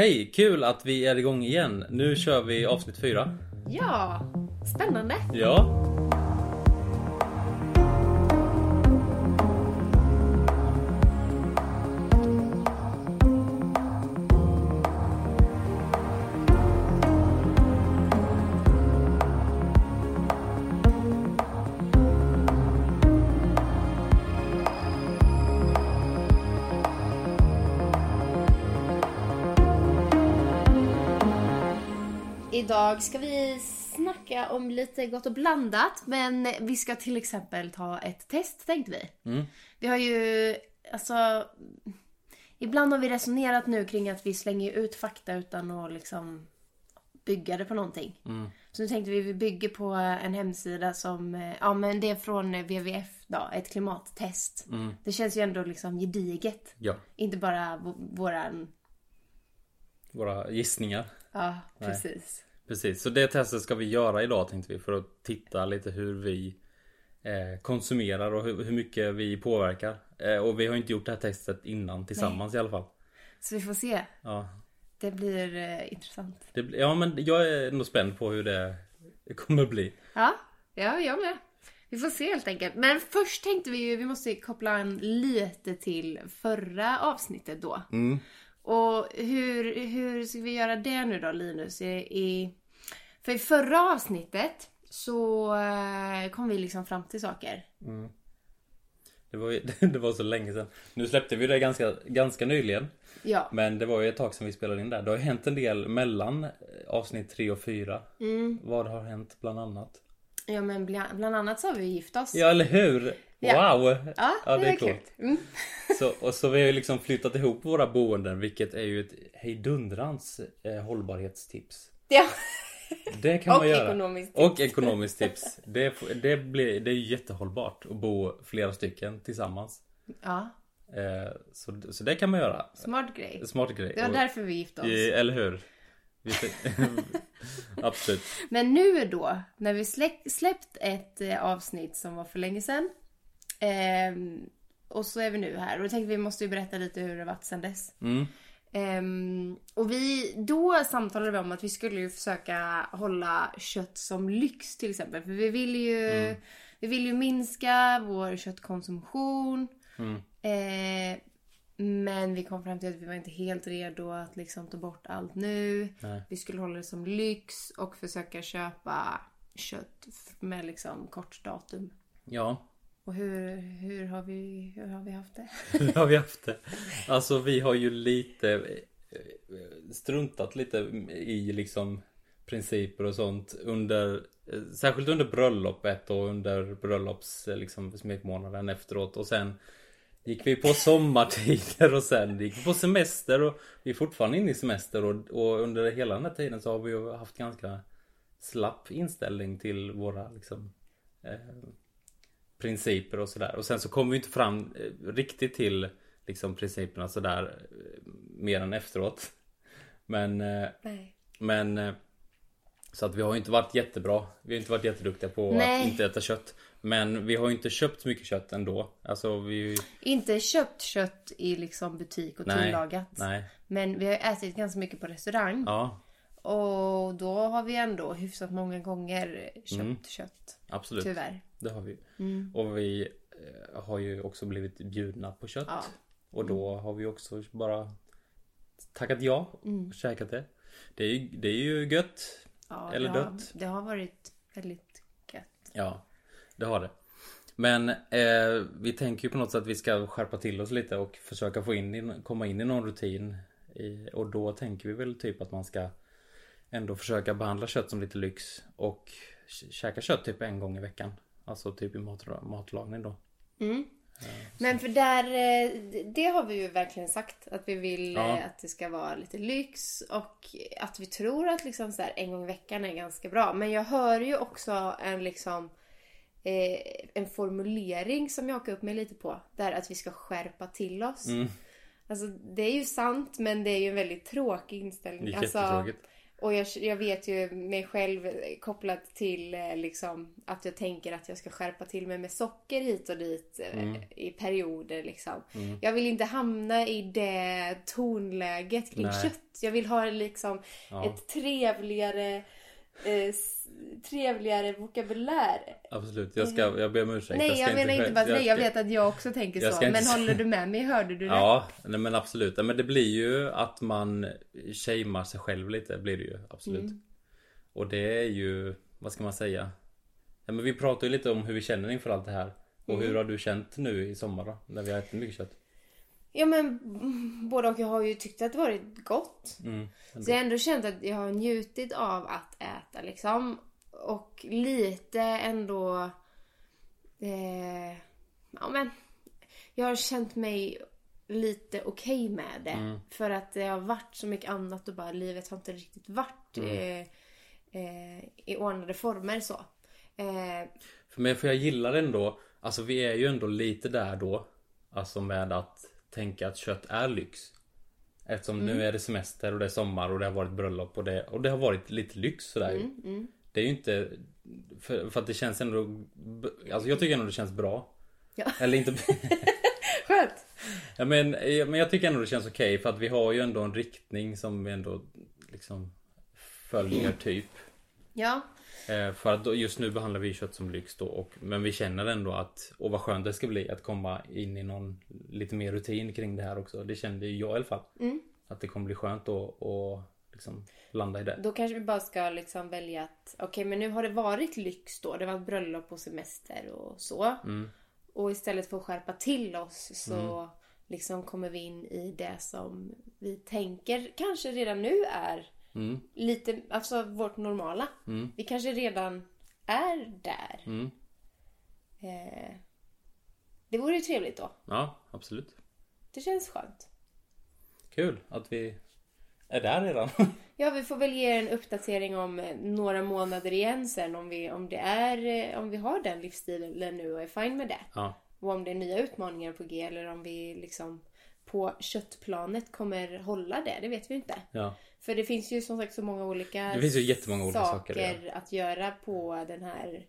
Hej! Kul att vi är igång igen. Nu kör vi avsnitt fyra. Ja, spännande. Ja. Idag ska vi snacka om lite gott och blandat. Men vi ska till exempel ta ett test tänkte vi. Mm. Vi har ju, alltså... Ibland har vi resonerat nu kring att vi slänger ut fakta utan att liksom bygga det på någonting. Mm. Så nu tänkte vi, vi bygger på en hemsida som, eh, ja men det är från WWF då, ett klimattest. Mm. Det känns ju ändå liksom gediget. Ja. Inte bara våran, Våra gissningar. ja precis. Precis, så det testet ska vi göra idag tänkte vi för att titta lite hur vi eh, konsumerar och hur, hur mycket vi påverkar. Eh, och vi har inte gjort det här testet innan tillsammans i alla fall. Så vi får se. Ja, Det blir eh, intressant. det, ja men jag är nog spänd på hur det kommer bli. Ja, ja, jag med. Vi får se helt enkelt. Men först tänkte vi ju, vi måste koppla an lite till förra avsnittet då. Mm. Och hur, hur ska vi göra det nu då Linus? I, i, för i förra avsnittet så eh, kom vi liksom fram till saker. Det var, ju- det var så länge sedan. Nu släppte vi det ganska, ganska nyligen. Ja. Men det var ju ett tag sedan vi spelade in där. Det har ju hänt en del mellan eh, avsnitt 3 och 4. Mm. Vad har hänt bland annat? Ja men bland, bland annat så har vi gift oss. Ja eller hur? Ja. Wow! Ja, det, är kul. Mm. Så, och så vi har ju liksom flyttat ihop våra boenden vilket är ju ett hejdundrans eh, hållbarhetstips. Ja. Det kan Och man göra. ekonomiskt Och ekonomiskt tips. Det, det, blir, det är jättehållbart att bo flera stycken tillsammans. ja, Eh, så, så det kan man göra. smart grej. Smart grej. Det var Och- därför vi gifte oss. Eller hur? Absolut. Men nu då, när vi släppt ett eh, avsnitt som var för länge sedan. ehm, och så är vi nu här. Och då tänkte vi måste ju berätta lite hur det varit sedan dess. Mm. Ehm, och vi, då samtalade vi om att vi skulle ju försöka hålla kött som lyx till exempel. För vi vill ju, vi vill ju minska vår köttkonsumtion. Mm. Eh, men vi kom fram till att vi var inte helt redo att liksom ta bort allt nu. Nej. Vi skulle hålla det som lyx och försöka köpa kött med liksom kort datum. Ja. Och hur, hur, har, vi, hur har vi haft det? Hur har vi haft det? Alltså vi har ju lite eh, struntat lite i liksom principer och sånt under eh, Särskilt under bröllopet och under bröllops eh, liksom smekmånaden efteråt och sen Gick vi på sommartider och sen gick vi på semester och vi är fortfarande inne i semester och, och under hela den här tiden så har vi ju haft ganska slapp inställning till våra liksom eh, principer och sådär. Och sen så kom vi inte fram eh, riktigt till liksom principerna sådär eh, mer än efteråt. Men, eh, Nej. men så att vi har ju inte varit jättebra. Vi har inte varit jätteduktiga på Nej. att inte äta kött. Men vi har inte köpt så mycket kött ändå. Alltså vi... Inte köpt kött i liksom butik och Nej. tillagat. Nej. Men vi har ätit ganska mycket på restaurang. Ja, Och då har vi ändå hyfsat många gånger köpt Mm. kött. absolut. Tyvärr. Det har vi. Mm. Och vi eh, har ju också blivit bjudna på kött. Ja. Och då har vi också bara tackat ja Mm. och käkat det. Det är ju, det är ju gött. Ja, Eller det har, dött. Det har varit väldigt gött. Ja, det har det. Men eh, vi tänker ju på något sätt att vi ska skärpa till oss lite och försöka få in, komma in i någon rutin. I, och då tänker vi väl typ att man ska ändå försöka behandla kött som lite lyx och kä- käka kött typ en gång i veckan. Alltså typ i mat, matlagning då. Mm. Men för där, eh, det har vi ju verkligen sagt att vi vill Ja. eh, att det ska vara lite lyx och att vi tror att liksom så här en gång i veckan är ganska bra. Men jag hör ju också en liksom eh, en formulering som jag hakar upp mig lite på. Där att vi ska skärpa till oss. Mm. Alltså det är ju sant men det är ju en väldigt tråkig inställning. Det är Alltså, jättetråkigt. Och jag, jag vet ju mig själv kopplat till eh, liksom att jag tänker att jag ska skärpa till mig med socker hit och dit eh, Mm. i perioder liksom. Jag vill inte hamna i det tonläget kring Nej. kött. Jag vill ha liksom Ja. ett trevligare eh, trevligare vokabulär. Absolut, jag ska, jag ber om ursäkt. Nej, ska jag menar inte bara nej, jag vet att jag också tänker jag så. inte Men håller du med mig? Hörde du det? Ja, nej, men absolut. Men det blir ju att man shamear sig själv lite, blir det ju. Absolut. Mm. Och det är ju, vad ska man säga? Ja, men vi pratar ju lite om hur vi känner inför allt det här. Och Mm. hur har du känt nu i sommar då? När vi har ätit mycket kött? Ja men mm, både och jag har ju tyckt att det varit gott. Mm. Så jag har ändå känt att jag har njutit av att äta liksom. Och lite ändå... Eh, ja men... Jag har känt mig lite okej med det. För att det har varit så mycket annat och bara livet har inte riktigt varit eh, eh, i ordnade former så. Eh, För mig, för jag gillar ändå, alltså vi är ju ändå lite där då. Alltså med att tänka att kött är lyx. Eftersom Mm. nu är det semester och det är sommar och det har varit bröllop och det, och det har varit lite lyx sådär ju. Mm, Det är ju inte, för, för att det känns ändå, alltså jag tycker ändå det känns bra. Ja. Eller inte, skönt! ja, men, men jag tycker ändå det känns okej för att vi har ju ändå en riktning som vi ändå liksom följer typ. Ja. Eh, För att just nu behandlar vi kött som lyx då och, Men vi känner ändå att Och vad skönt det ska bli att komma in i någon Lite mer rutin kring det här också Det kände jag i alla fall Mm. Att det kommer bli skönt då och liksom landa i det Då kanske vi bara ska liksom välja att okej men nu har det varit lyx då. Det var bröllop och semester och så. Mm. Och istället för att skärpa till oss så liksom kommer vi in i det som vi tänker kanske redan nu är Mm. lite, alltså vårt normala. Mm. Vi kanske redan är där. Mm. Eh, det vore ju trevligt då. Ja absolut Det känns skönt. Kul att vi är där redan Ja, vi får väl ge en uppdatering om eh, några månader igen sen om vi, om det är, eh, om vi har den livsstilen nu och är fine med det. Ja Och om det är nya utmaningar på G eller om vi liksom på köttplanet kommer hålla det, det vet vi inte. Ja För det finns ju som sagt så många olika Det finns ju jättemånga olika saker, att göra på den här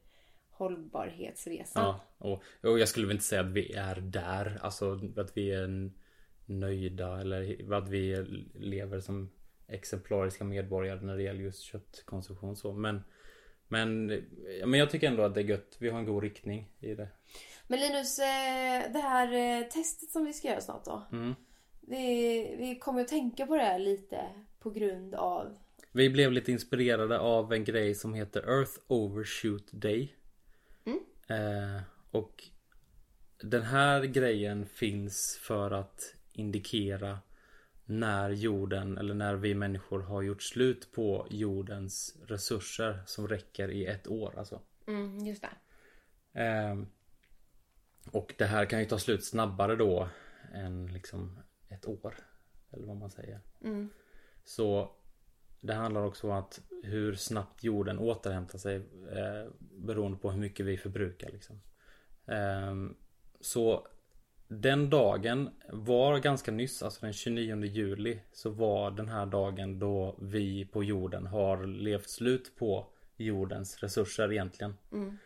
hållbarhetsresan. Ja, och, och jag skulle väl inte säga att vi är där. Alltså att vi är nöjda eller att vi lever som exemplariska medborgare när det gäller just köttkonsumtion så. Men, men, ja, men jag tycker ändå att det är gött. Vi har en god riktning i det. Men Linus, eh, det här eh, testet som vi ska göra snart då. Mm. Vi, vi kommer att tänka på det här lite på grund av Vi blev lite inspirerade av en grej som heter Earth Overshoot Day. Eh, och den här grejen finns för att indikera när jorden eller när vi människor har gjort slut på jordens resurser som räcker i ett år alltså. Mm, just det. Ehm, och det här kan ju ta slut snabbare då än liksom ett år. Eller vad man säger. Mm. Så det handlar också om att hur snabbt jorden återhämtar sig eh, beroende på hur mycket vi förbrukar. Liksom. Ehm, så den dagen var ganska nyss, alltså den 29 juli, så var den här dagen då vi på jorden har levt slut på jordens resurser egentligen. Mm.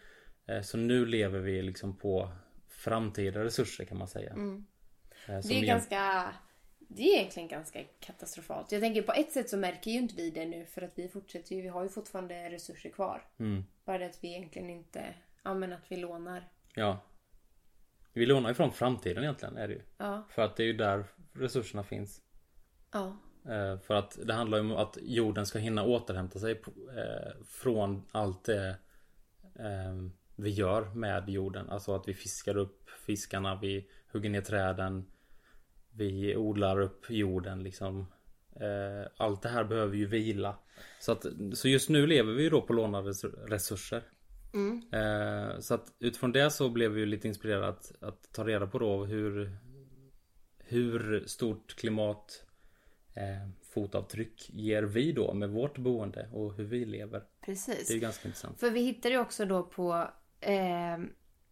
Eh, Så nu lever vi liksom på framtida resurser kan man säga. Eh, Mm. Det som är ganska... Det är egentligen ganska katastrofalt. Jag tänker på ett sätt så märker ju inte vi det nu för att vi fortsätter ju, vi har ju fortfarande resurser kvar. Mm. Bara det att vi egentligen inte, ja men att vi lånar. Ja. Vi lånar ju från framtiden egentligen är det ju. Ja, För att det är ju där resurserna finns. ja, Eh, För att det handlar ju om att jorden ska hinna återhämta sig eh, från allt det eh, vi gör med jorden. Alltså att vi fiskar upp fiskarna, vi hugger ner träden, vi odlar upp jorden liksom. Eh, Allt det här behöver ju vila. Så, att, så just nu lever vi ju då på lånade resur- resurser. mm, Eh, Så att utifrån det så blev vi ju lite inspirerade att, att ta reda på då hur Hur stort klimat eh, fotavtryck ger vi då med vårt boende och hur vi lever. precis. Det är ju ganska intressant. För vi hittade ju också då på eh,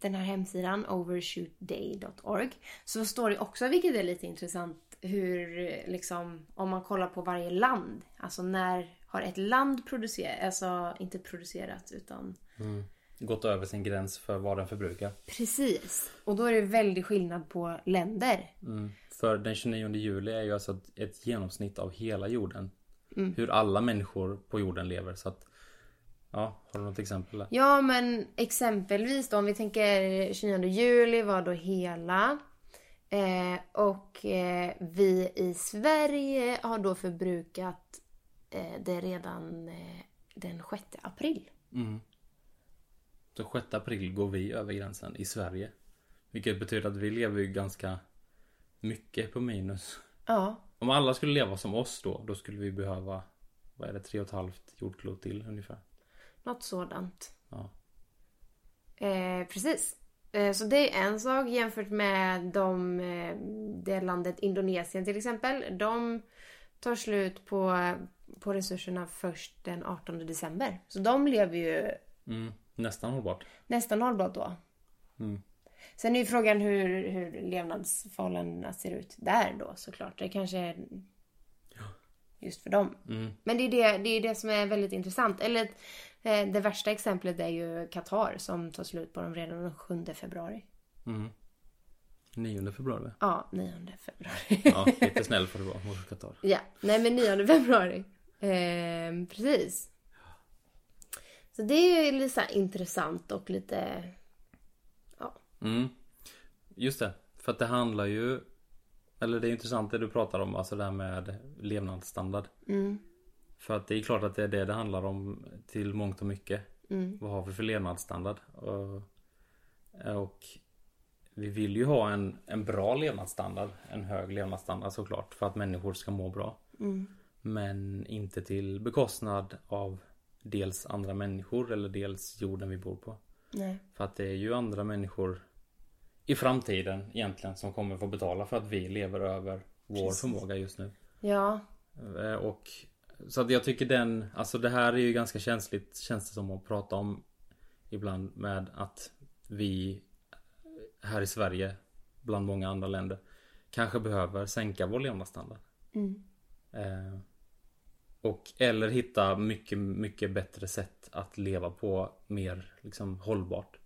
den här hemsidan overshootday.org så står det också, vilket är lite intressant, hur liksom, om man kollar på varje land. Alltså när har ett land producerat, alltså inte producerat utan Gått över sin gräns för vad den förbrukar. Precis. Och då är det väldigt skillnad på länder. Mm. För den 29 juli är ju alltså ett, genomsnitt av hela jorden. Hur alla människor på jorden lever. Så att, ja, har du något exempel där? Ja men exempelvis då om vi tänker 29 juli var då hela. Eh, och eh, vi i Sverige har då förbrukat eh, det redan eh, den 6 april. Så 6 april går vi över gränsen i Sverige. Vilket betyder att vi lever ju ganska mycket på minus. Ja. Om alla skulle leva som oss då, då skulle vi behöva, vad är det, tre och ett halvt jordklot till ungefär. Något sådant. Ja. Eh, precis. Eh, så det är en sak jämfört med de, eh, det landet Indonesien till exempel. De tar slut på, på resurserna först den 18 december. Så de lever ju Mm, nästan hållbart. nästan hållbart då. Mm. Sen är ju frågan hur, hur levnadsförhållandena ser ut där då såklart. Det kanske är just för dem. Mm. Men det är det, det är det som är väldigt intressant. Eller det värsta exemplet är ju Qatar som tar slut på dem redan den 7 februari. 9 februari. Ja, 9 februari. Ja, lite snäll får du vara mot Qatar. ja, nej men 9 februari. Eh, precis. Så det är ju lite intressant och lite... Ja. Mm. Just det. För att det handlar ju Eller det är intressant det du pratar om, alltså det här med levnadsstandard. För att det är klart att det är det det handlar om till mångt och mycket. Vad har vi för levnadsstandard? Och, och vi vill ju ha en, en bra levnadsstandard. En hög levnadsstandard såklart. För att människor ska må bra. Men inte till bekostnad av dels andra människor eller dels jorden vi bor på. Nej. För att det är ju andra människor i framtiden egentligen som kommer få betala för att vi lever över vår Precis. förmåga just nu. Ja. Eh, Och så att jag tycker den, alltså det här är ju ganska känsligt känns det som att prata om ibland med att vi här i Sverige bland många andra länder kanske behöver sänka vår levnadsstandard. Eh, och eller hitta mycket, mycket bättre sätt att leva på mer liksom hållbart.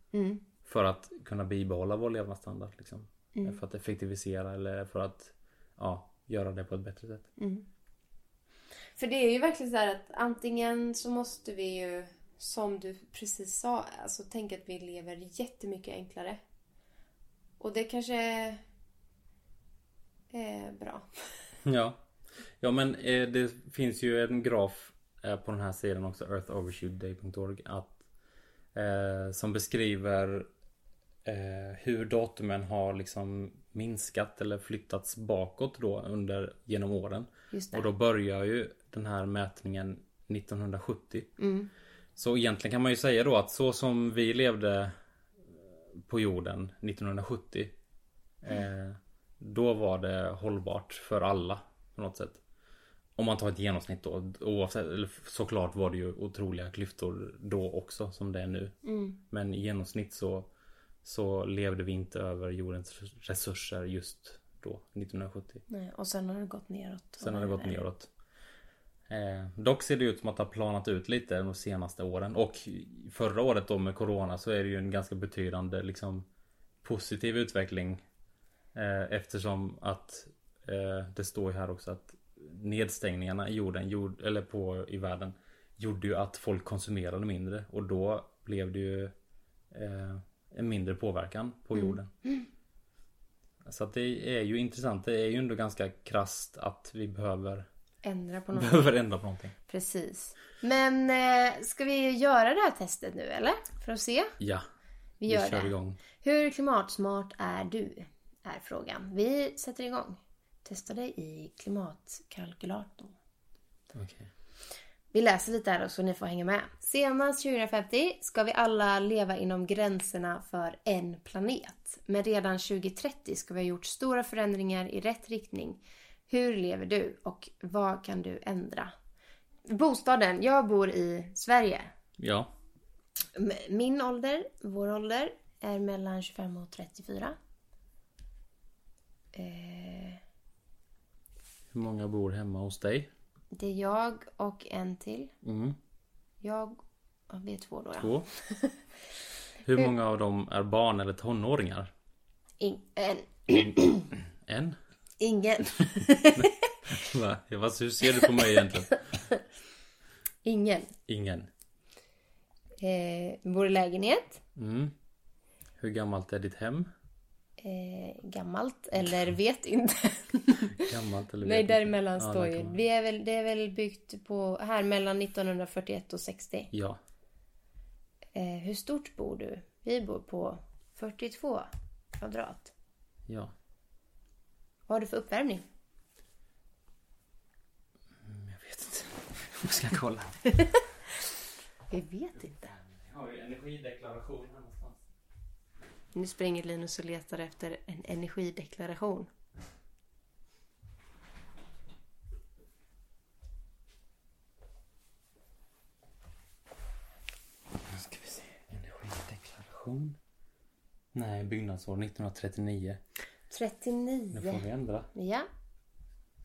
För att kunna bibehålla vår levnadsstandard. Liksom. För att effektivisera eller för att ja, göra det på ett bättre sätt. För det är ju verkligen så här att antingen så måste vi ju, som du precis sa, alltså tänka att vi lever jättemycket enklare. Och det kanske är bra. Ja. Ja men eh, det finns ju en graf eh, på den här sidan också, earthovershootday.org att eh, som beskriver eh, hur datumen har liksom minskat eller flyttats bakåt då under genom åren. Och då börjar ju den här mätningen 1970. Så egentligen kan man ju säga då att så som vi levde på jorden 1970 eh, Då var det hållbart för alla på något sätt. Om man tar ett genomsnitt då. Oavsett, eller såklart var det ju otroliga klyftor då också som det är nu. Men i genomsnitt så Så levde vi inte över jordens resurser just då 1970. Nej, och sen har det gått neråt. Sen har det gått neråt. Eh, dock ser det ut som att det har planat ut lite de senaste åren. Och förra året då med Corona så är det ju en ganska betydande liksom positiv utveckling. Eh, eftersom att eh, det står ju här också att nedstängningarna i jorden, jord, eller på i världen gjorde ju att folk konsumerade mindre och då blev det ju eh, en mindre påverkan på jorden. Så att det är ju intressant. Det är ju ändå ganska krasst att vi behöver Ändra på något. Behöver ändra på någonting. Precis. Men eh, ska vi göra det här testet nu eller? För att se. Ja. Vi Vi gör kör det. igång. Hur klimatsmart är du? Är frågan. Vi sätter igång. Testa dig i klimatkalkylatorn. Okej. Vi läser lite här då så ni får hänga med. Senast 2050 ska vi alla leva inom gränserna för en planet. Men redan 2030 ska vi ha gjort stora förändringar i rätt riktning. Hur lever du och vad kan du ändra? Bostaden. Jag bor i Sverige. Ja. Min ålder, vår ålder, är mellan 25 och 34. Eh, Hur många bor hemma hos dig? Det är jag och en till. Mm. Jag... Ja, vi är två då ja. Två. Hur många av dem är barn eller tonåringar? In, en, En? ingen. Va? Hur ser du på mig egentligen? ingen. Ingen. Eh, i lägenhet. Mm. Hur gammalt är ditt hem? Eh, gammalt. Eller vet inte. Gammalt eller Nej, vet däremellan inte? Ja, står där ju. Vi är väl, det är väl byggt på här mellan 1941 och 60. Ja. Eh, hur stort bor du? Vi bor på 42 kvadrat. Ja. Vad har du för uppvärmning? Jag vet inte. Jag ska kolla. Vi vet inte. Jag har ju energideklaration. Nu springer Linus och letar efter en energideklaration. Nu ska vi se. Energideklaration. Nej, byggnadsår 1939. Nu får 39. vi ändra. Ja.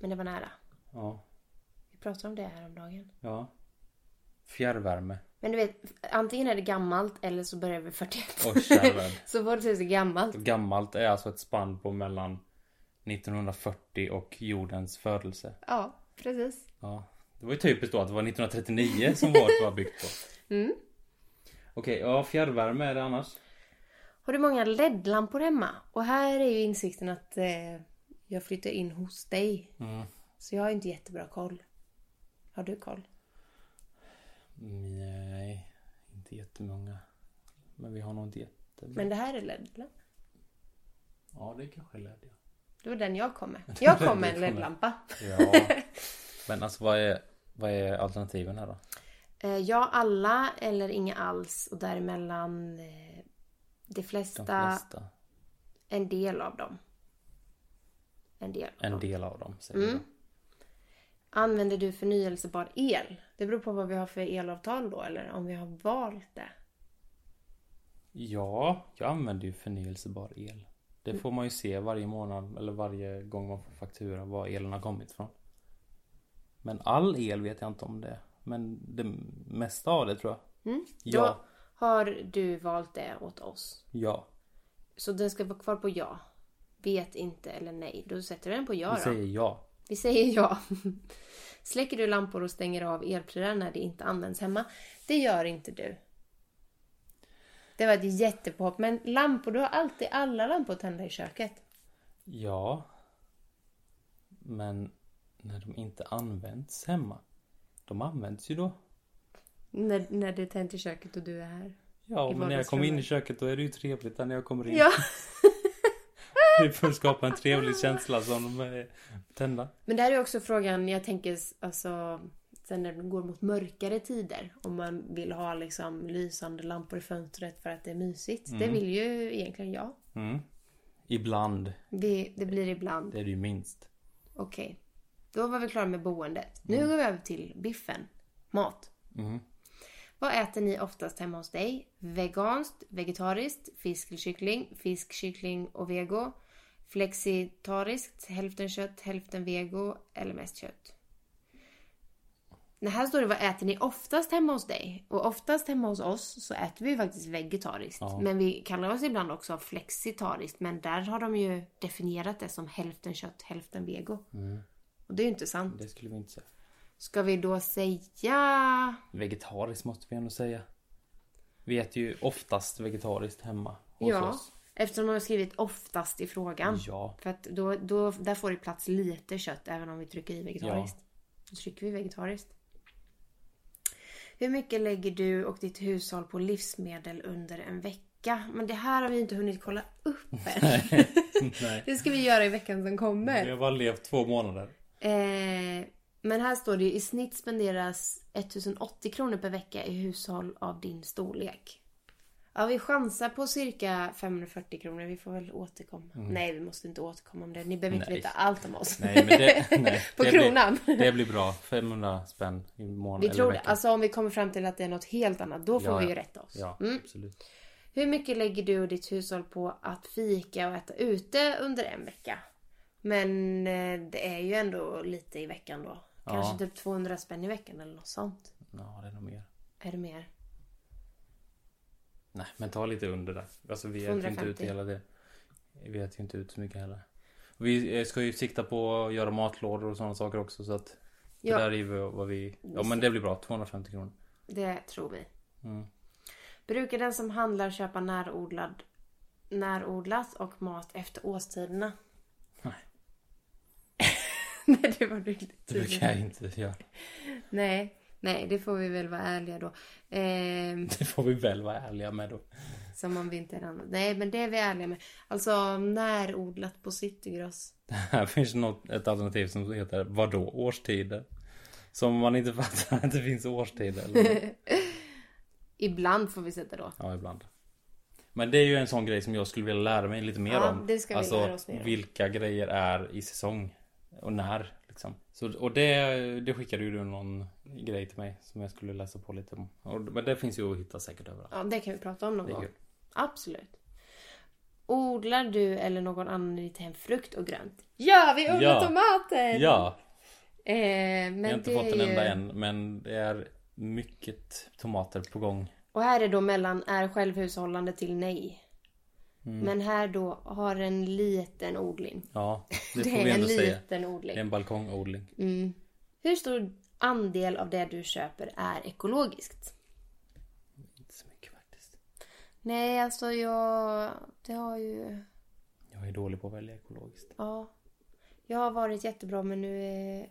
Men det var nära. Ja. Vi pratade om det här om dagen. Ja. Fjärrvärme. Men du vet, antingen är det gammalt eller så börjar vi 41. Och kärlvärme. så vad det är gammalt. Gammalt är alltså ett spann på mellan 1940 och jordens födelse. Ja, precis. Ja. Det var ju typiskt då att det var 1939 som vårt var byggt på. Mm. Okej, ja fjärrvärme är det annars. Har du många LED-lampor hemma? Och här är ju insikten att eh, jag flyttar in hos dig. Mm. Så jag har inte jättebra koll. Har du koll? Nej, inte jättemånga. Men vi har nog inte jätte... Men det här är LED, eller? Ja, det kanske är LED, ja. Det var den jag kom med. Jag kom med en. LED-lampa. Ja. Men alltså vad är, vad är alternativen här då? Eh, ja, alla eller inga alls. Och däremellan eh, de flesta, De flesta. en del av dem. En del av En dem. del av dem säger Mm. Använder du förnyelsebar el? Det beror på vad vi har för elavtal då, eller om vi har valt det. Ja, jag använder ju förnyelsebar el. Det får man ju se varje månad eller varje gång man får faktura var elen har kommit från. Men all el vet jag inte om det. Men det mesta av det tror jag. Mm. Ja. Då har du valt det åt oss. Ja. Så den ska vara kvar på ja. Vet inte eller nej. Då sätter du den på ja Vi då. säger ja. Vi säger ja. Släcker du lampor och stänger av elprylar när det inte används hemma? Det gör inte du. Det var ett jättepåhopp. Men lampor, du har alltid alla lampor tända i köket. Ja. Men när de inte används hemma. De används ju då. När, när det är tänt i köket och du är här. Ja, men när jag kommer in i köket då är det ju trevligt när jag kommer in. Ja. Det får skapa en trevlig känsla som de är tända. Men där är också frågan, jag tänker alltså sen när det går mot mörkare tider. Om man vill ha liksom lysande lampor i fönstret för att det är mysigt. Det vill ju egentligen jag. Mm. Ibland, Det, det blir ibland. det är det ju minst. Okej. Då var vi klara med boendet. Nu går vi över till biffen. Mat. Mm. Vad äter ni oftast hemma hos dig? Veganskt, vegetariskt, fisk eller kyckling, fisk, kyckling och vego. Flexitariskt, hälften kött, hälften vego eller mest kött. Det här står det vad äter ni oftast hemma hos dig? Och oftast hemma hos oss så äter vi faktiskt vegetariskt. Ja. Men vi kallar oss ibland också flexitariskt. Men där har de ju definierat det som hälften kött, hälften vego. Och det är ju inte sant. Det skulle vi inte säga. Ska vi då säga... Vegetariskt måste vi ändå säga. Vi äter ju oftast vegetariskt hemma hos Ja, oss. eftersom de har skrivit oftast i frågan. Ja. För att då, då, där får det plats lite kött även om vi trycker i vegetariskt. Då trycker vi vegetariskt. Hur mycket lägger du och ditt hushåll på livsmedel under en vecka? Men det här har vi inte hunnit kolla upp än. Nej. Det ska vi göra i veckan som Vi kommer. har bara levt två månader. Eh, men här står det ju i snitt spenderas 1080 kronor per vecka i hushåll av din storlek. Ja, vi chansar på cirka 540 kronor. Vi får väl återkomma. Nej, vi måste inte återkomma om det. Ni behöver inte Nej. veta allt om oss. Nej, det, nej, På det kronan. Blir, det blir bra. 500 spänn i månaden. Vi eller tror det. veckan. Alltså om vi kommer fram till att det är något helt annat, då får Ja, vi ju rätta oss. Ja, Mm. absolut. Hur mycket lägger du och ditt hushåll på att fika och äta ute under en vecka? Men eh, det är ju ändå lite i veckan då. Kanske Ja. typ 200 spänn i veckan eller något sånt. Ja, det är nog mer. Är det mer? Nej, men ta lite under där. Alltså vi äter ju inte ut 250. hela det. Vi äter ju inte ut så mycket heller. Vi eh, ska ju sikta på att göra matlådor och sådana saker också så att det Ja. där är ju vad vi... Ja men det blir bra, 250 kronor. Det tror vi. Mm. Brukar den som handlar köpa närodlad, närodlat och mat efter årstiderna? Nej. Det var riktigt Det brukar jag inte göra. Nej, nej, det får vi väl vara ärliga då. Ehm, Det får vi väl vara ärliga med då. som om vi inte är annat. Nej, men det är vi ärliga med. Alltså närodlat på Citygross. Här finns något, ett alternativ som heter vadå årstider? Som man inte fattar att det finns årstider. Eller? Ibland får vi sätta då. Ja, ibland. Men det är ju en sån grej som jag skulle vilja lära mig lite mer Ja, om. det ska vi alltså, lära oss mer om. vilka grejer är i säsong. Och när, liksom. Så, och det, det skickade ju du någon grej till mig som jag skulle läsa på lite om. Och, men det finns ju att hitta säkert överallt. Ja, det kan vi prata om någon gång. Absolut. Odlar du eller någon annan i ditt hem frukt och grönt? Ja, vi odlar Ja. tomater! Ja, Eh, men jag har inte det fått en ju... enda än. Men det är mycket tomater på gång. Och här är då mellan är självhushållande till nej. Mm. Men här då har en liten odling. Ja, det, Det, får vi är en ändå säga. liten odling. Det är en balkongodling. Mm. Hur stor andel av det du köper är ekologiskt? Inte så mycket faktiskt. Nej, alltså jag... Det har ju... Jag är dålig på att välja ekologiskt. Ja. Jag har varit jättebra men nu är,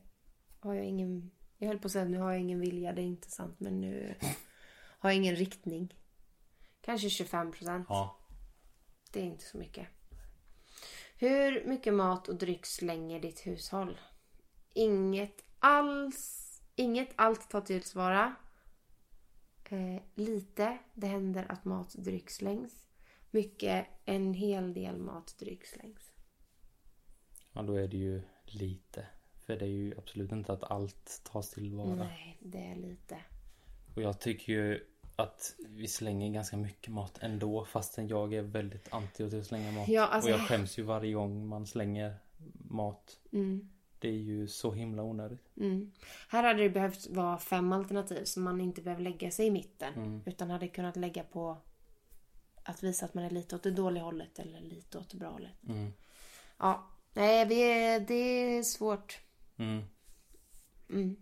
har jag ingen... Jag höll på att säga nu har jag ingen vilja, det är inte sant. Men nu har jag ingen riktning. Kanske 25 procent. Ja. Det är inte så mycket. Hur mycket mat och dryck slänger ditt hushåll? Inget alls. Inget allt tar tillsvara. Eh, lite. Det händer att mat och dryck slängs. Mycket. En hel del mat och dryck slängs. Ja, då är det ju lite. För det är ju absolut inte att allt tas tillvara. Nej, det är lite. Och jag tycker ju att vi slänger ganska mycket mat ändå. Fastän jag är väldigt anti att slänga mat. Ja, alltså- Och jag skäms ju varje gång man slänger mat. Mm. Det är ju så himla onödigt. Mm. Här hade det behövt vara fem alternativ så man inte behöver lägga sig i mitten. Mm. Utan hade kunnat lägga på att visa att man är lite åt det dåliga hållet eller lite åt det bra hållet. Mm. Ja, nej det är svårt. Mm. Mm.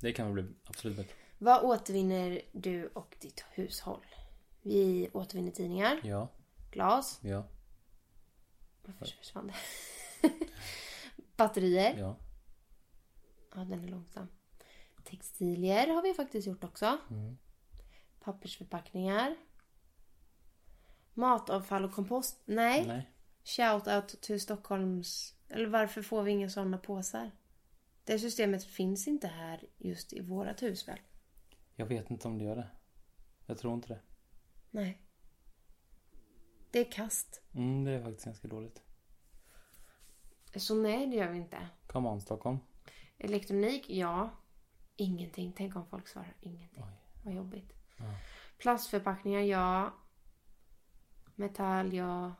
Det kan väl bli absolut bättre. Vad återvinner du och ditt hushåll? Vi återvinner tidningar, Ja, glas, ja, varför försvann det? Batterier, ja. ja den är långsam. Textilier har vi faktiskt gjort också. Mm. Pappersförpackningar. Matavfall och kompost. Nej. Nej. Shout out till Stockholms... Eller varför får vi inga sådana påsar? Det systemet finns inte här just i vårat hus väl? Jag vet inte om det gör det. Jag tror inte det. Nej. Det är kast. Mm, det är faktiskt ganska dåligt. Så nej, det gör vi inte. Come on Stockholm. Elektronik, ja. Ingenting. Tänk om folk svarar ingenting. Oj. Vad jobbigt. Ja. Plastförpackningar, ja. Metall, ja.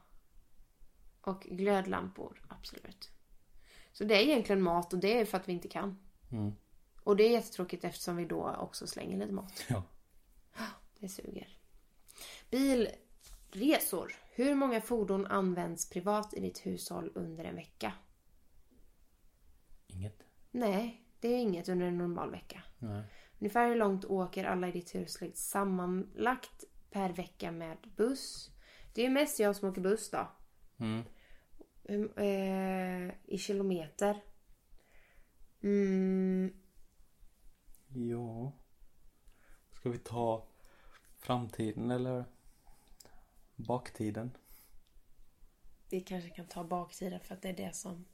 Och glödlampor, absolut. Så det är egentligen mat och det är för att vi inte kan. Mm. Och det är jättetråkigt eftersom vi då också slänger lite mat. Ja. Det suger. Bilresor. Hur många fordon används privat i ditt hushåll under en vecka? Inget. Nej, det är inget under en normal vecka. Nej. Ungefär hur långt åker alla i ditt hushåll sammanlagt per vecka med buss? Det är mest jag som åker buss då. Mm. Eh, I kilometer. Mm, Ja. Ska vi ta framtiden eller baktiden? vi kanske kan ta baksidan för att det är det som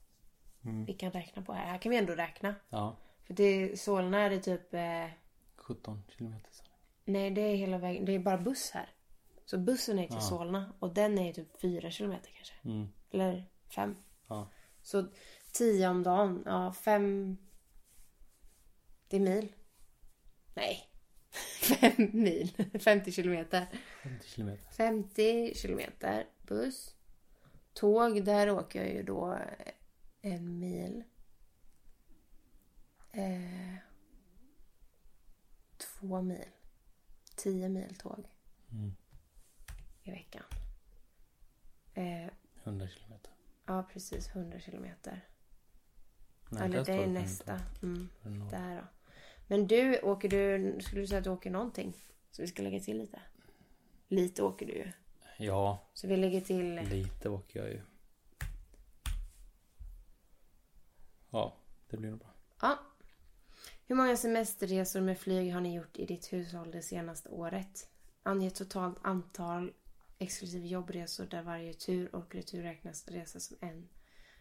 Mm. vi kan räkna på här. Här kan vi ändå räkna. Ja. För det, Solna är det typ... Eh, 17 kilometer. nej, det är hela vägen. Det är bara buss här. Så bussen är till Ja. Solna och den är typ fyra kilometer kanske. Mm. Eller fem. Ja. Så tio om dagen. Ja, fem... Det är mil. Nej. Fem mil. 50 kilometer. 50 kilometer. 50 kilometer buss. Tåg, där åker jag ju då en mil. Eh, två mil. Tio mil tåg. Mm. I veckan. Eh, 100 kilometer. ja, precis. 100 kilometer. Nej, Eller det är 100. nästa. Mm, Mm. där då. Men du, åker du... Skulle du säga att du åker någonting? Så vi ska lägga till lite. Lite åker du ju. Ja, Så vi lägger till... lite åker jag ju. Ja, det blir nog bra. Ja. Hur många semesterresor med flyg har ni gjort i ditt hushåll det senaste året? Ange totalt antal exklusive jobbresor där varje tur och retur räknas resa som en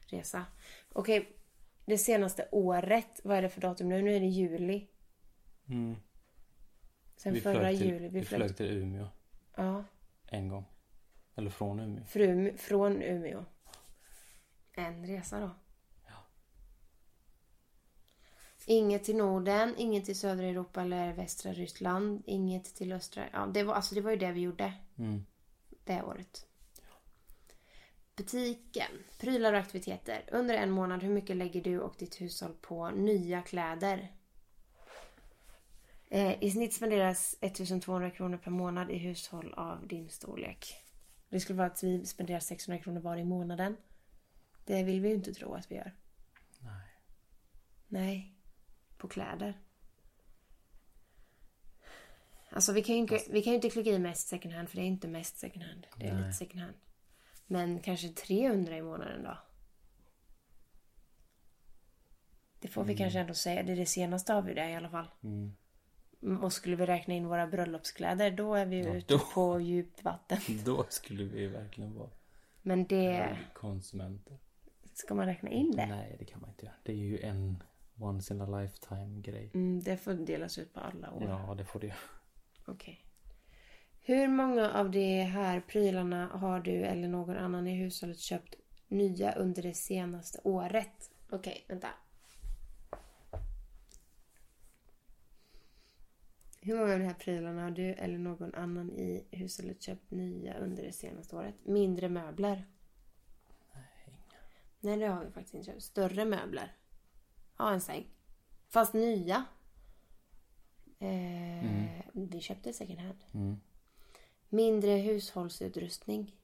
resa. Okej, det senaste året, vad är det för datum nu? Nu är det juli. Mm. Sen Vi förra till, juli. vi flög till Umeå Ja, en gång. Eller från Umeå. fru, från Umeå. En resa då. Inget till Norden, inget till södra Europa eller västra Ryssland, inget till östra... Ja, det var, alltså det var ju det vi gjorde Mm. det året. Butiken. Prylar och aktiviteter. Under en månad, hur mycket lägger du och ditt hushåll på nya kläder? Eh, I snitt spenderas 1200 kronor per månad i hushåll av din storlek. Det skulle vara att vi spenderar 600 kronor var i månaden. Det vill vi ju inte tro att vi gör. Nej. Nej. På kläder. Alltså vi kan ju inte, vi kan ju inte klicka i mest second hand för det är inte mest second hand. Det är Nej. lite second hand. Men kanske 300 i månaden då. Det får vi kanske ändå säga. Det är det senaste av det i alla fall. Mm. Och skulle vi räkna in våra bröllopskläder då är vi Ja, ute då. på djupt vatten. Då skulle vi verkligen vara Men det... konsumenter. Ska man räkna in det? Nej, det kan man inte göra. Det är ju en once in a lifetime grej. Mm, det får delas ut på alla år. Ja, det får det. Okej. Hur många av de här prylarna har du eller någon annan i hushållet köpt nya under det senaste året? Okej, vänta. Hur många av de här prylarna har du eller någon annan i hushållet köpt nya under det senaste året? Mindre möbler? Nej, det har vi faktiskt inte köpt. Större möbler? Ja, en säng. Fast nya. Eh, Vi köpte second hand. Mm. Mindre hushållsutrustning.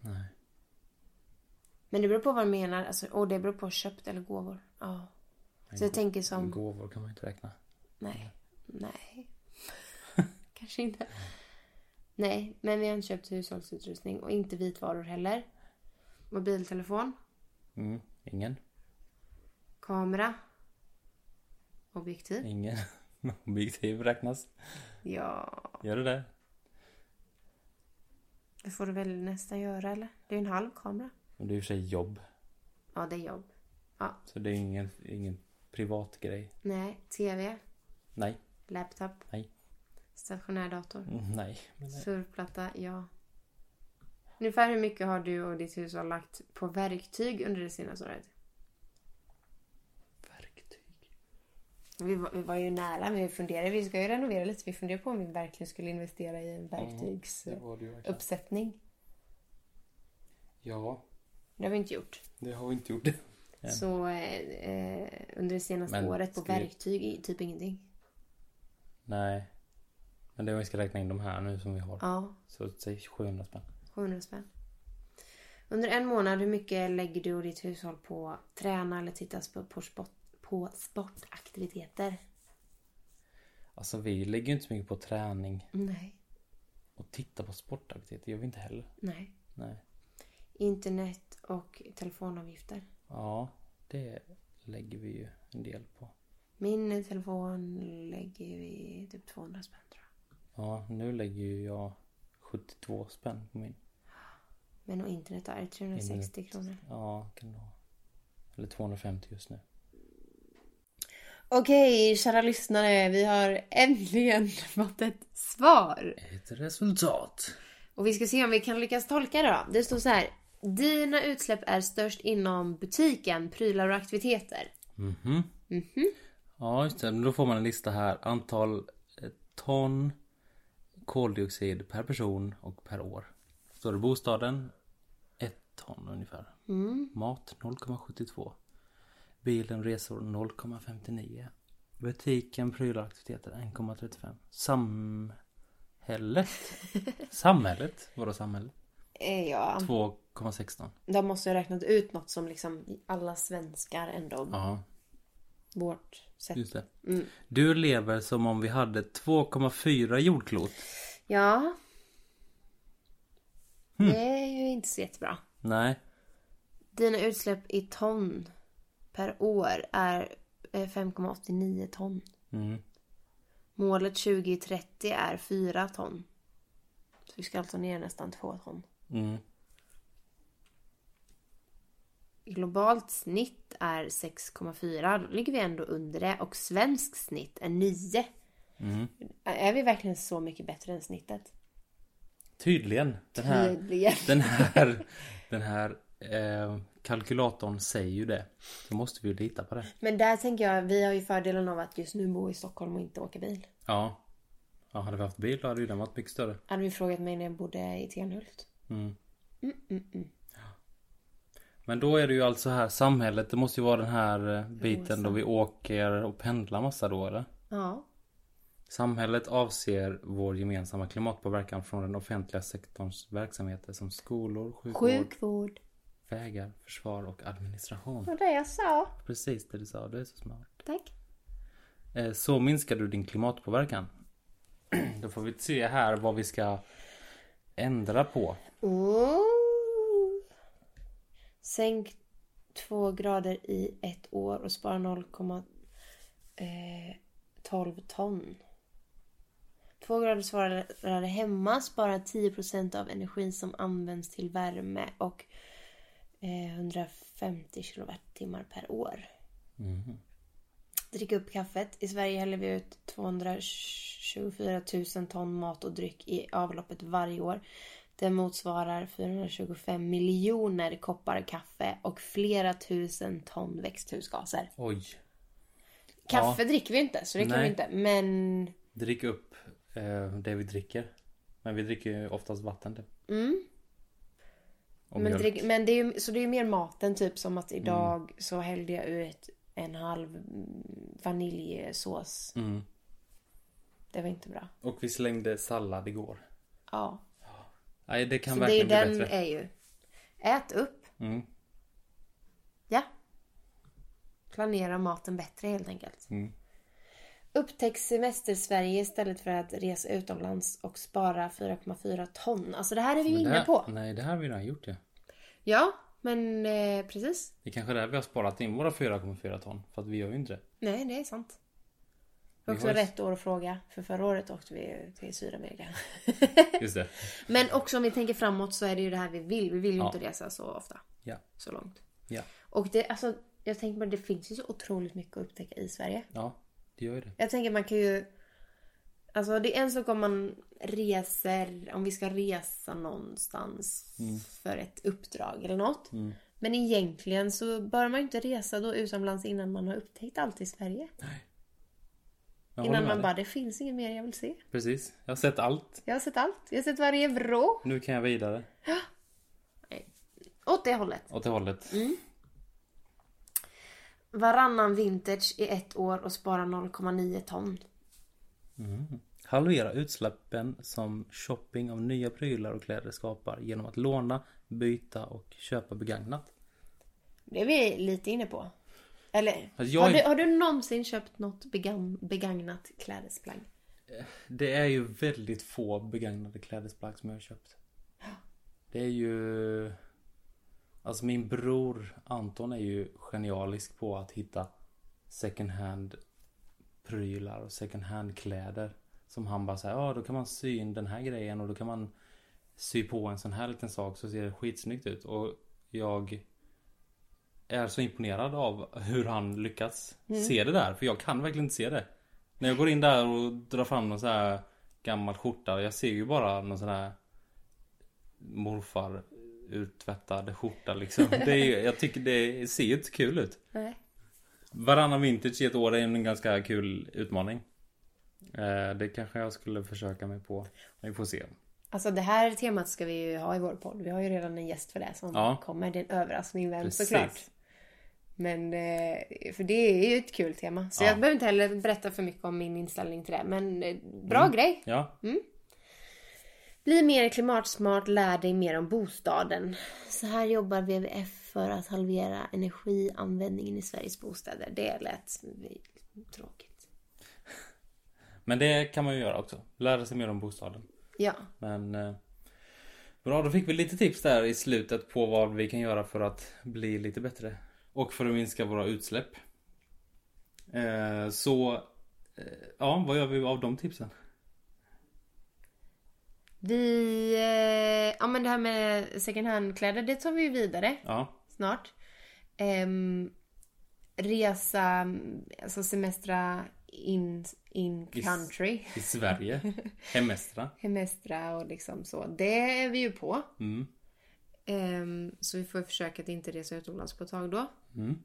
Nej. Men det beror på vad du menar. Alltså, och det beror på köpt eller gåvor. Ja. Så jag tänker som... Gåvor kan man inte räkna. Nej. Nej. Kanske inte. Nej, men vi har inte köpt hushållsutrustning och inte vitvaror heller. Mobiltelefon, Mm. Ingen. kamera, objektiv. Ingen. Objektiv räknas. Ja, Gör det det? det får du väl nästan göra eller? Det är ju en halv kamera. Och det är och för sig jobb. Ja, det är jobb. Ja, Så det är ingen, ingen privat grej. nej. TV, Nej. laptop, Nej. stationär dator. Mm, Nej. Men nej. Surfplatta, ja. Ungefär hur mycket har du och ditt hushåll lagt på verktyg under det senaste året? Verktyg. Vi var, vi var ju nära, men vi funderade. Vi ska ju renovera lite. Vi funderade på om vi verkligen skulle investera i en verktygsuppsättning. verkligen. Ja, Det har vi inte gjort. det har vi inte gjort. Så eh, eh, under det senaste Men året på vi- verktyg, typ ingenting. Nej. Men det är om vi ska räkna in de här nu som vi har. Ja, Så säg 700 spänn. 700 spänn. Under en månad, hur mycket lägger du och ditt hushåll på träna eller tittas på, på, sport, på sportaktiviteter? Alltså vi lägger ju inte så mycket på träning. Nej. Och titta på sportaktiviteter gör vi inte heller. Nej. Nej. Internet och telefonavgifter. Ja, det lägger vi ju en del på. Min telefon lägger vi typ 200 spänn tror jag. Ja, nu lägger ju jag 72 spänn på min. Men och internet då? Är det 360 Internet. kronor? Ja, kan det vara. Eller 250 just nu. Okej, kära lyssnare. Vi har äntligen fått ett svar. Ett resultat. Och vi ska se om vi kan lyckas tolka det då. Det står så här. Dina utsläpp är störst inom butiken, prylar och aktiviteter. Mhm. Ja, just det. Men Då får man en lista här. Antal eh, ton koldioxid per person och per år. Står det bostaden ton ungefär. Mm. Mat 0,72. Bilen resor 0,59. Butiken prylar aktiviteter 1,35. Samhället. samhället. Vadå samhället? Eh, Ja, 2,16. de måste ha räknat ut något som liksom alla svenskar ändå, Ja, vårt sätt. just det. Mm. Du lever som om vi hade 2,4 jordklot. Ja. Hmm. Det är ju inte så jättebra. Nej. Dina utsläpp i ton per år är eh, 5,89 ton. Mm. Målet 2030 är 4 ton. Så vi ska alltså ner nästan 2 ton. Mm. Globalt snitt är 6,4. Då ligger vi ändå under det. Och svensk snitt är 9. Mm. Är vi verkligen så mycket bättre än snittet? Tydligen. Den här, Tydligen. den här, den här eh, kalkylatorn säger ju det. Då måste vi ju lita på det. Men där tänker jag, vi har ju fördelen av att just nu bo i Stockholm och inte åka bil. Ja. Ja, hade vi haft bil då hade ju den varit mycket större. Hade vi frågat mig när jag bodde i Tenhult. Mm. Mm, mm, mm. Men då är det ju alltså här samhället. Det måste ju vara den här eh, biten då vi åker och pendlar massa då eller? Ja. Samhället avser vår gemensamma klimatpåverkan från den offentliga sektorns verksamheter som skolor, sjukvård, Sjukvård. vägar, försvar och administration. Det var det jag sa. Precis det du sa, du är så smart. Tack. Eh, Så minskar du din klimatpåverkan. Då får vi se här vad vi ska ändra på. Oh. Sänk två grader i ett år och spara 0,12 ton. Två grader svarare hemma sparar 10% av energin som används till värme och eh, 150 kilowattimmar per år. Mhm. Drick upp kaffet. I Sverige häller vi ut 224 000 ton mat och dryck i avloppet varje år. Det motsvarar 425 miljoner koppar kaffe och flera tusen ton växthusgaser. Oj. Kaffe dricker vi inte, så det kan Nej. vi inte. Men... Drick upp eh, det vi dricker. Men vi dricker ju oftast vatten typ. Mm. Men, drick, men det är ju, så det är mer maten typ som att idag så hällde jag ut en halv mm, vaniljsås. Mm. Det var inte bra. Och vi slängde sallad igår. Ja. Nej det kan Så det är verkligen bli den bättre. är ju. Ät upp. Mm. Ja. Planera maten bättre helt enkelt. Mm. Upptäck semester-Sverige istället för att resa utomlands och spara 4,4 ton. Alltså det här är vi ju inne här- på. Nej det här har vi redan gjort ja. Ja, men eh, precis. Det är kanske är där vi har sparat in våra 4,4 ton. För att vi gör ju inte det. Nej, det är sant. Det Vi är också rätt år att fråga. För förra året åkte vi till Sydamerika. Just det. men också om vi tänker framåt så är det ju det här vi vill. Vi vill ju Ja. inte resa så ofta. Ja. Så långt. Ja. Och det, alltså, jag tänker på det finns ju så otroligt mycket att upptäcka i Sverige. Ja. Det gör ju det. Jag tänker man kan ju... Alltså det är en sak om man reser, om vi ska resa någonstans för ett uppdrag eller något. Men egentligen så bör man ju inte resa då utomlands innan man har upptäckt allt i Sverige. Jag innan man bara, det finns inget mer jag vill se. Precis. Jag har sett allt. Jag har sett allt. Jag har sett varje vrå. Nu kan jag vidare. Åt det hållet. Åt det hållet. Varannan vintage i ett år och spara 0,9 ton. Halvera utsläppen som shopping av nya prylar och kläder skapar genom att låna, byta och köpa begagnat. Det är vi lite inne på. Eller, Alltså, har, du, har du någonsin köpt något begam, begagnat klädesplagg? Det är ju väldigt få begagnade klädesplagg som jag har köpt. Det är ju... Alltså min bror Anton är ju genialisk på att hitta second hand prylar och second hand kläder. Som han bara säger, ja då kan man sy in den här grejen och då kan man sy på en sån här liten sak så ser det skitsnyggt ut. Och jag är så imponerad av hur han lyckats se det där. För jag kan verkligen inte se det. När jag går in där och drar fram någon sån här gammal skjorta. Jag ser ju bara någon sån här morfar uttvättad skjorta liksom. Det är, jag tycker det ser ju inte kul ut. Nej. Varannan vintage i ett år är en ganska kul utmaning. Eh, Det kanske jag skulle försöka mig på. Vi får se. Alltså det här temat ska vi ju ha i vår podd. Vi har ju redan en gäst för det som Ja. kommer. Det är en överraskning vem Precis. såklart. Men, eh, för det är ju ett kul tema. Så Ja. jag behöver inte heller berätta för mycket om min inställning till det. Men eh, bra Mm. grej. Ja. Bli mer klimatsmart, lär dig mer om bostaden. Så här jobbar WWF för att halvera energianvändningen i Sveriges bostäder. Det lät tråkigt. Men det kan man ju göra också. Lära sig mer om bostaden. Ja. Men eh, Bra, då fick vi lite tips där i slutet på vad vi kan göra för att bli lite bättre. Och för att minska våra utsläpp. Eh, så eh, Ja, vad gör vi av de tipsen? Vi... Eh, ja men det här med second hand-kläder, det tar vi ju vidare Ja, snart. Ehm, resa, alltså semestra in, in I country. i Sverige. Hemestra. Hemestra och liksom så. Det är vi ju på. Mm. Ehm, så vi får försöka att inte resa utomlands på ett tag då. Mm.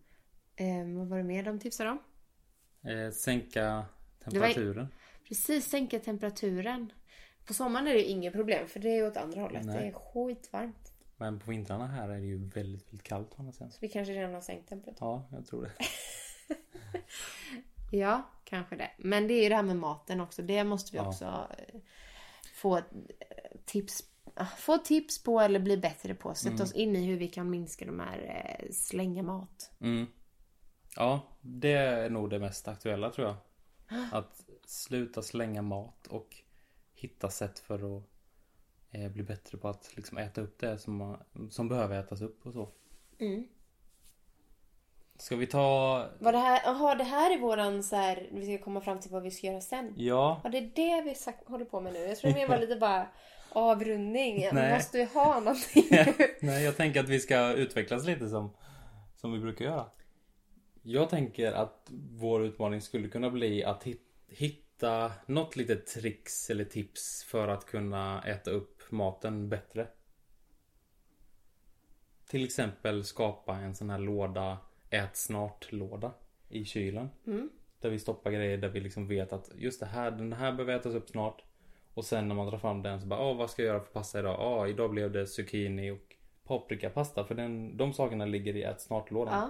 Ehm, vad var det mer de tipsade om? Eh, sänka var- temperaturen. Precis, sänka temperaturen. På sommaren är det inget problem för det är åt andra hållet. Nej. Det är skitvarmt. Men på vintrarna här är det ju väldigt, väldigt kallt å andra sidan. Så vi kanske redan har sänkt temperaturen. Ja, jag tror det. Ja, kanske det. Men det är ju det här med maten också. Det måste vi Ja. också eh, få eh, tips ah, få tips på eller bli bättre på. Sätta Mm. oss in i hur vi kan minska de här eh, slänga mat. Mm. Ja, det är nog det mest aktuella tror jag. Att sluta slänga mat och hitta sätt för att eh, bli bättre på att liksom äta upp det som, som behöver ätas upp och så. Mm. Ska vi ta... Vad det här, aha, det här är våran så här, vi ska komma fram till vad vi ska göra sen. Ja, Ja, det är det vi håller på med nu. Jag tror det var lite bara avrundning. Vi måste ju ha någonting. Nej, jag tänker att vi ska utvecklas lite som, som vi brukar göra. Jag tänker att vår utmaning skulle kunna bli att hit- hitta något litet tricks eller tips för att kunna äta upp maten bättre. Till exempel skapa en sån här låda, ät snart-låda i kylen. Mm. Där vi stoppar grejer där vi liksom vet att just det här, den här behöver ätas upp snart. Och sen när man drar fram den så bara, vad ska jag göra för pasta idag? Ja, idag blev det zucchini och paprikapasta. För den, de sakerna ligger i ät snart-lådan. Ja,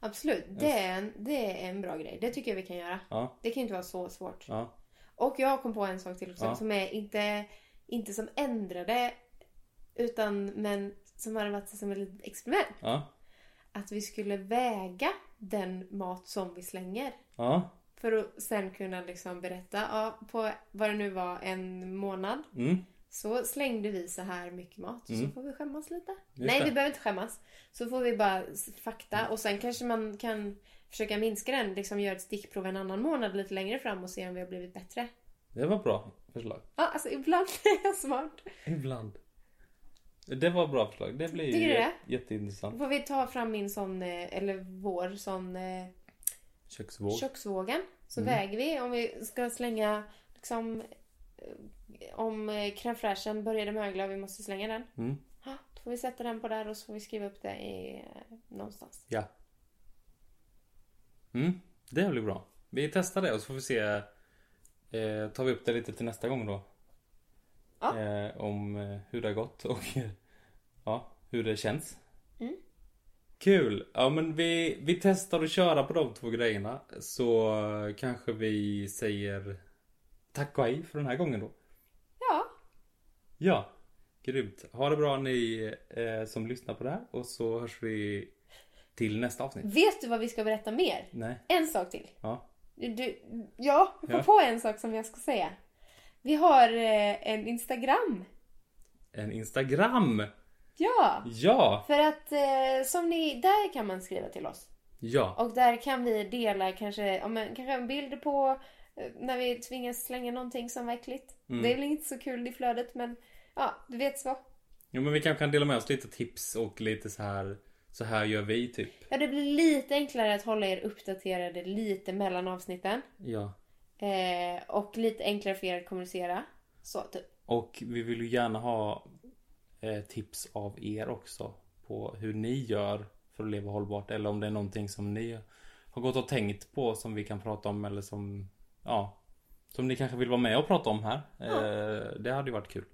absolut. Det är, en, det är en bra grej. Det tycker jag vi kan göra. Ja, Det kan ju inte vara så svårt. ja, Och jag kom på en sak till också Ja. som är inte, inte som ändrade utan men som hade varit som ett litet experiment. ja, Att vi skulle väga den mat som vi slänger. ja. För att sen kunna liksom berätta, ja, på vad det nu var, en månad. Mm. Så slängde vi så här mycket mat. Så Mm. får vi skämmas lite. Just Nej, det. vi behöver inte skämmas. Så får vi bara fakta och sen kanske man kan försöka minska den. Liksom göra ett stickprov en annan månad lite längre fram och se om vi har blivit bättre. Det var bra förslag. Ja, alltså ibland är jag smart. Ibland. Det var bra förslag. Det blir ju Tycker du det? jä- jätteintressant. Får vi ta fram min sån, eh, eller vår sån eh, Köksvåg. köksvågen. Så Mm. väger vi om vi ska slänga liksom eh, om eh, crème fraîchen började mögla och vi måste slänga den. Mm. Ja, då får vi sätta den på där och så får vi skriva upp det i, eh, någonstans. Ja. Mm, det blir bra. Vi testar det och så får vi se. Eh, tar vi upp det lite till nästa gång då. Ja. Eh, om hur det har gått och ja, hur det känns. Mm. Kul! Ja men vi, vi testar att köra på de två grejerna. Så kanske vi säger tack och hej för den här gången då. Ja, Ja, grymt. Ha det bra ni eh, som lyssnar på det här och så hörs vi till nästa avsnitt. vet du vad vi ska berätta mer? Nej, En sak till. ja. Du, ja, jag kom Ja. på en sak som jag ska säga. Vi har eh, en Instagram. En Instagram! Ja! Ja! För att eh, som ni, där kan man skriva till oss. Ja! Och där kan vi dela kanske, ja, men, kanske en bild på eh, när vi tvingas slänga någonting som var äckligt. Mm. Det är väl inte så kul i flödet men ja, du vet så. Jo men vi kanske kan dela med oss lite tips och lite så här Så här gör vi typ. Ja, det blir lite enklare att hålla er uppdaterade lite mellan avsnitten. Ja. Eh, och lite enklare för er att kommunicera. Så, typ. Och vi vill ju gärna ha tips av er också. På hur ni gör för att leva hållbart. Eller om det är någonting som ni har gått och tänkt på som vi kan prata om. Eller som, ja. Som ni kanske vill vara med och prata om här. Eh, det hade ju varit kul.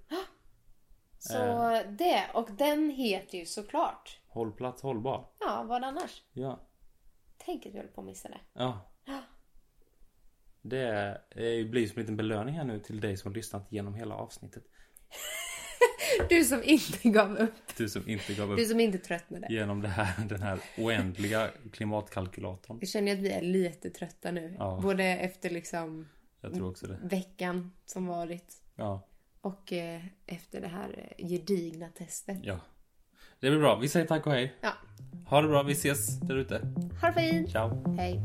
Så Eh. det. Och den heter ju såklart. Hållplats hållbar. Ja, vad annars? Ja. Tänk att vi håller på att missa det. Ja. Ja. Det eh, blir som en liten belöning här nu till dig som har lyssnat genom hela avsnittet. Du som inte gav upp. Du som inte gav upp Du som inte tröttnade. genom det här, den här oändliga klimatkalkylatorn. Jag känner att vi är lite trötta nu. Ja. Både efter liksom Jag tror också det. veckan som varit. Ja. Och eh, efter det här eh, gedigna testet. Ja. Det blir bra. Vi säger tack och hej. Ja. Ha det bra. Vi ses där ute. Ha det fint! Ciao. Hej!